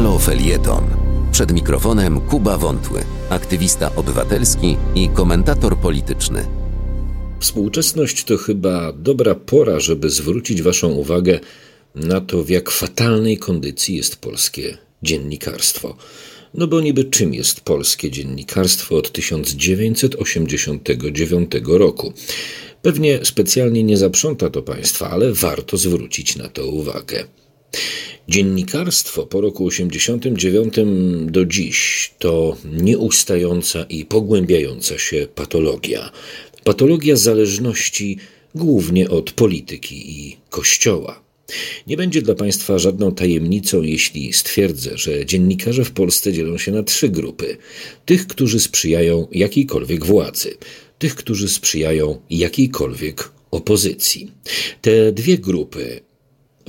Halo Felieton. Przed mikrofonem Kuba Wątły, aktywista obywatelski i komentator polityczny. Współczesność to chyba dobra pora, żeby zwrócić Waszą uwagę na to, w jak fatalnej kondycji jest polskie dziennikarstwo. No bo niby czym jest polskie dziennikarstwo od 1989 roku? Pewnie specjalnie nie zaprząta to Państwa, ale warto zwrócić na to uwagę. Dziennikarstwo po roku 89 do dziś to nieustająca i pogłębiająca się patologia. Patologia zależności głównie od polityki i kościoła. Nie będzie dla Państwa żadną tajemnicą, jeśli stwierdzę, że dziennikarze w Polsce dzielą się na trzy grupy: tych, którzy sprzyjają jakiejkolwiek władzy, tych, którzy sprzyjają jakiejkolwiek opozycji. Te dwie grupy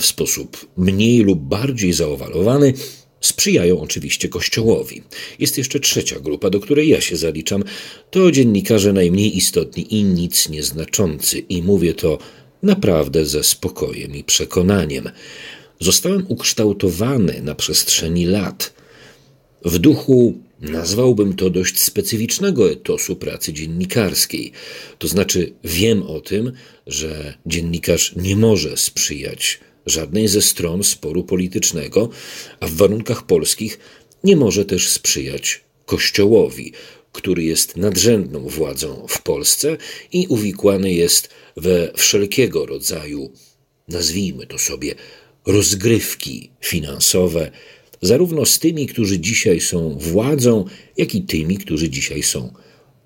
w sposób mniej lub bardziej zaowalowany sprzyjają oczywiście Kościołowi. Jest jeszcze trzecia grupa, do której ja się zaliczam. To dziennikarze najmniej istotni i nic nieznaczący. I mówię to naprawdę ze spokojem i przekonaniem. Zostałem ukształtowany na przestrzeni lat w duchu Nazwałbym to dość specyficznego etosu pracy dziennikarskiej. To znaczy, wiem o tym, że dziennikarz nie może sprzyjać żadnej ze stron sporu politycznego, a w warunkach polskich nie może też sprzyjać Kościołowi, który jest nadrzędną władzą w Polsce i uwikłany jest we wszelkiego rodzaju, nazwijmy to sobie, rozgrywki finansowe, zarówno z tymi, którzy dzisiaj są władzą, jak i tymi, którzy dzisiaj są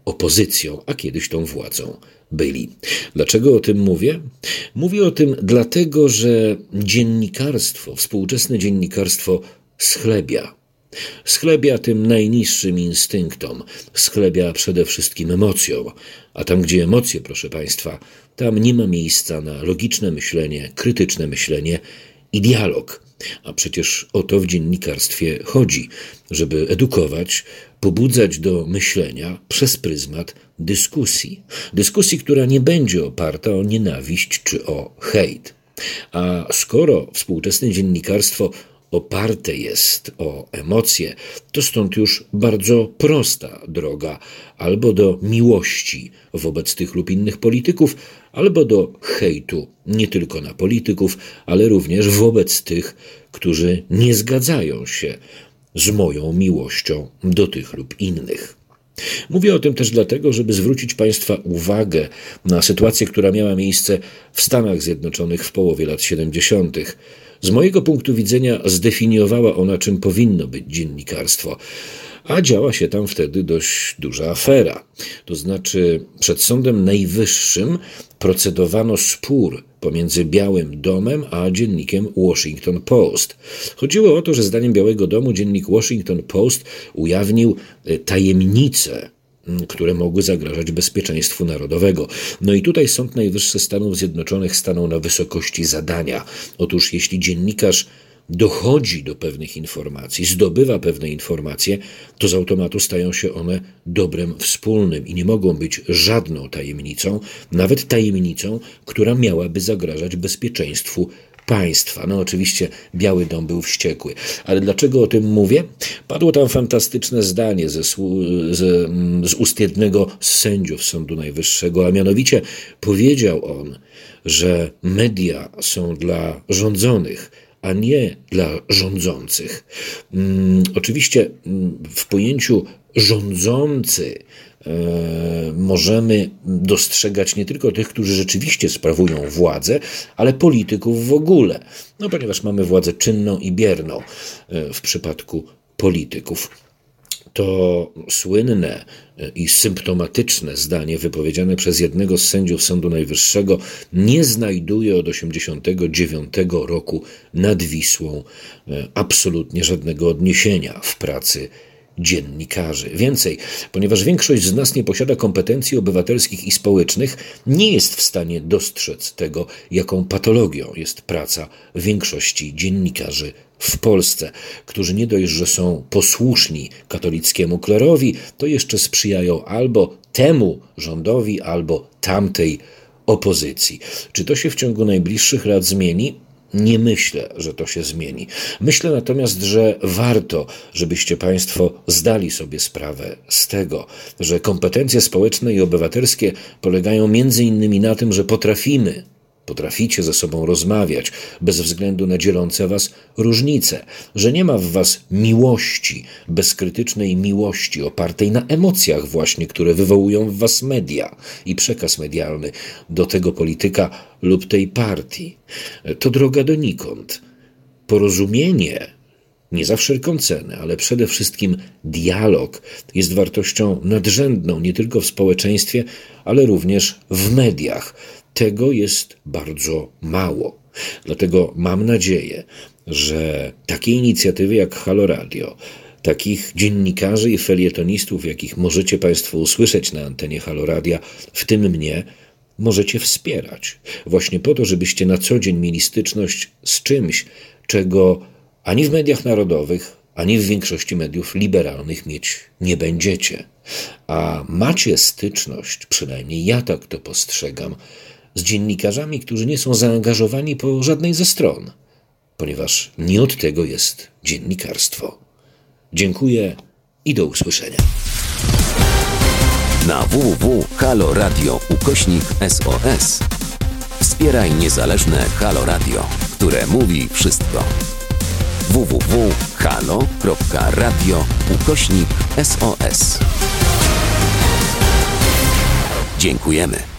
opozycją, a kiedyś tą władzą byli. Dlaczego o tym mówię? Mówię o tym dlatego, że dziennikarstwo, współczesne dziennikarstwo schlebia. Schlebia tym najniższym instynktom, schlebia przede wszystkim emocjom, a tam, gdzie emocje, proszę Państwa, tam nie ma miejsca na logiczne myślenie, krytyczne myślenie i dialog. A przecież o to w dziennikarstwie chodzi, żeby edukować, pobudzać do myślenia przez pryzmat dyskusji. Dyskusji, która nie będzie oparta o nienawiść czy o hejt. A skoro współczesne dziennikarstwo oparte jest o emocje, to stąd już bardzo prosta droga albo do miłości wobec tych lub innych polityków, albo do hejtu nie tylko na polityków, ale również wobec tych, którzy nie zgadzają się z moją miłością do tych lub innych. Mówię o tym też dlatego, żeby zwrócić Państwa uwagę na sytuację, która miała miejsce w Stanach Zjednoczonych w połowie lat 70. Z mojego punktu widzenia zdefiniowała ona, czym powinno być dziennikarstwo a działa się tam wtedy dość duża afera. To znaczy, przed Sądem Najwyższym procedowano spór pomiędzy Białym Domem a dziennikiem Washington Post. Chodziło o to, że zdaniem Białego Domu dziennik Washington Post ujawnił e, tajemnice które mogły zagrażać bezpieczeństwu narodowego. No i tutaj Sąd Najwyższy Stanów Zjednoczonych stanął na wysokości zadania. Otóż jeśli dziennikarz dochodzi do pewnych informacji, zdobywa pewne informacje, to z automatu stają się one dobrem wspólnym i nie mogą być żadną tajemnicą, nawet tajemnicą, która miałaby zagrażać bezpieczeństwu państwa. No oczywiście Biały Dom był wściekły. Ale dlaczego o tym mówię? Padło tam fantastyczne zdanie ze, ze, z ust jednego z sędziów Sądu Najwyższego, a mianowicie powiedział on, że media są dla rządzonych, a nie dla rządzących. Hmm, oczywiście mm, w pojęciu rządzący możemy dostrzegać nie tylko tych, którzy rzeczywiście sprawują władzę, ale polityków w ogóle. No, ponieważ mamy władzę czynną i bierną e, w przypadku polityków to słynne e, i symptomatyczne zdanie wypowiedziane przez jednego z sędziów Sądu Najwyższego nie znajduje od 1989 roku nad Wisłą e, absolutnie żadnego odniesienia w pracy dziennikarzy. Więcej, ponieważ większość z nas nie posiada kompetencji obywatelskich i społecznych, nie jest w stanie dostrzec tego, jaką patologią jest praca większości dziennikarzy w Polsce, którzy nie dość, że są posłuszni katolickiemu klerowi, to jeszcze sprzyjają albo temu rządowi, albo tamtej opozycji. Czy to się w ciągu najbliższych lat zmieni? Nie myślę, że to się zmieni. Myślę natomiast, że warto, żebyście Państwo zdali sobie sprawę z tego, że kompetencje społeczne i obywatelskie polegają między innymi na tym, że potrafimy Potraficie ze sobą rozmawiać bez względu na dzielące was różnice, że nie ma w was miłości, bezkrytycznej miłości opartej na emocjach właśnie, które wywołują w was media i przekaz medialny do tego polityka lub tej partii. To droga donikąd. Porozumienie nie za wszelką cenę, ale przede wszystkim dialog jest wartością nadrzędną nie tylko w społeczeństwie, ale również w mediach tego jest bardzo mało. Dlatego mam nadzieję, że takie inicjatywy jak Halo Radio, takich dziennikarzy i felietonistów, jakich możecie Państwo usłyszeć na antenie Halo Radia, w tym mnie, możecie wspierać. Właśnie po to, żebyście na co dzień mieli styczność z czymś, czego ani w mediach narodowych, ani w większości mediów liberalnych mieć nie będziecie. A macie styczność, przynajmniej ja tak to postrzegam, z dziennikarzami, którzy nie są zaangażowani po żadnej ze stron, ponieważ nie od tego jest dziennikarstwo. Dziękuję i do usłyszenia. Na www.haloradio ukośnik SOS wspieraj niezależne Halo Radio, które mówi wszystko. www.halo.radio ukośnik SOS Dziękujemy.